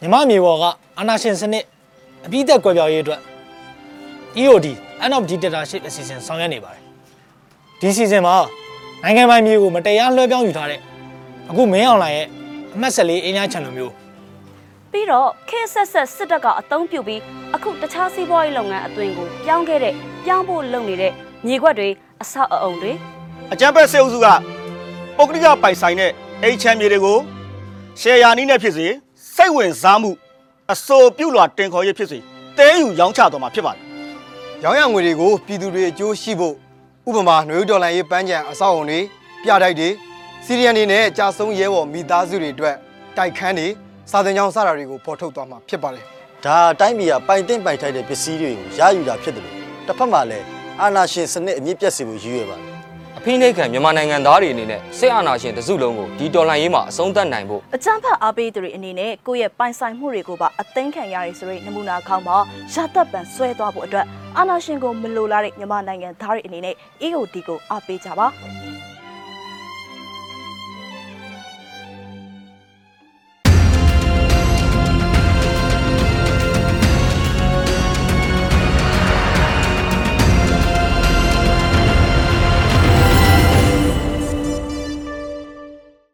မြမမြေပေါ်ကအာနာရှင်စနစ်အပြည့်အသက်ကွယ်ပြောက်ရေးအတွက် EOD End of Dictatorship အစီအစဉ်ဆောင်ရွက်နေပါတယ်ဒီအစီအစဉ်မှာနိုင်ငံပိုင်မြေကိုမတရားလွှဲပြောင်းယူထားတဲ့အခုမင်းအောင်လှိုင်ရဲ့အမှတ်14အင်းညာချန်လိုမျိုးပြီးတော့ခေတ်ဆက်ဆက်စစ်တပ်ကအသုံးပြုပြီးအခုတခြားစီးပွားရေးလုပ်ငန်းအသွင်ကိုပြောင်းခဲ့တဲ့ပြောင်းဖို့လုပ်နေတဲ့မြေခွက်တွေအဆောက်အအုံတွေ အကြံဖက်စေအုပ်စုကပုဂ္ဂလိကပိုင်ဆိုင်တဲ့အိမ်ချမ်းမြေတွေကိုရှယ်ယာနီးနဲ့ဖြစ်စေစိတ်ဝင်စားမှုအစိုးပြုလွှာတင်ခေါ်ရေးဖြစ်စေတဲယူရောင်းချတော်မှာဖြစ်ပါတယ်ရောင်းရငွေတွေကိုပြည်သူတွေအကျိုးရှိဖို့ဥပမာຫນွေဦးဒေါ်လာရေးပန်းချံအဆောက်အုံတွေပြတိုက်တွေစီရီယန်တွေနဲ့ကြာဆုံးရဲဘော်မိသားစုတွေအတွက်တိုက်ခန်းတွေစာသင်ကျောင်းစတာတွေကိုဖော်ထုတ်သွားမှာဖြစ်ပါတယ်ဒါတိုင်းပြည်ကပိုင်တင်ပိုင်ထိုက်တဲ့ပစ္စည်းတွေကိုရယူတာဖြစ်တယ်လို့တစ်ဖက်မှာလည်းအာဏာရှင်စနစ်အမြင့်ပြတ်စေဖို့ရည်ရွယ်ပါတယ်အ ဖိနှိတ်ခံမြန်မာနိုင်ငံသားတွေအနေနဲ့စစ်အာဏာရှင်တစုလုံးကိုဒီတော်လှန်ရေးမှာအဆုံးသတ်နိုင်ဖို့အကြမ်းဖက်အားပေးသူတွေအနေနဲ့ကိုယ့်ရဲ့ပိုင်ဆိုင်မှုတွေကိုပါအသိမ်းခံရရဆိုတဲ့နမူနာခေါင်းမှာရသက်ပံဆွဲသွားဖို့အတွက်အာဏာရှင်ကိုမလိုလားတဲ့မြန်မာနိုင်ငံသားတွေအနေနဲ့ EOD ကိုအားပေးကြပါ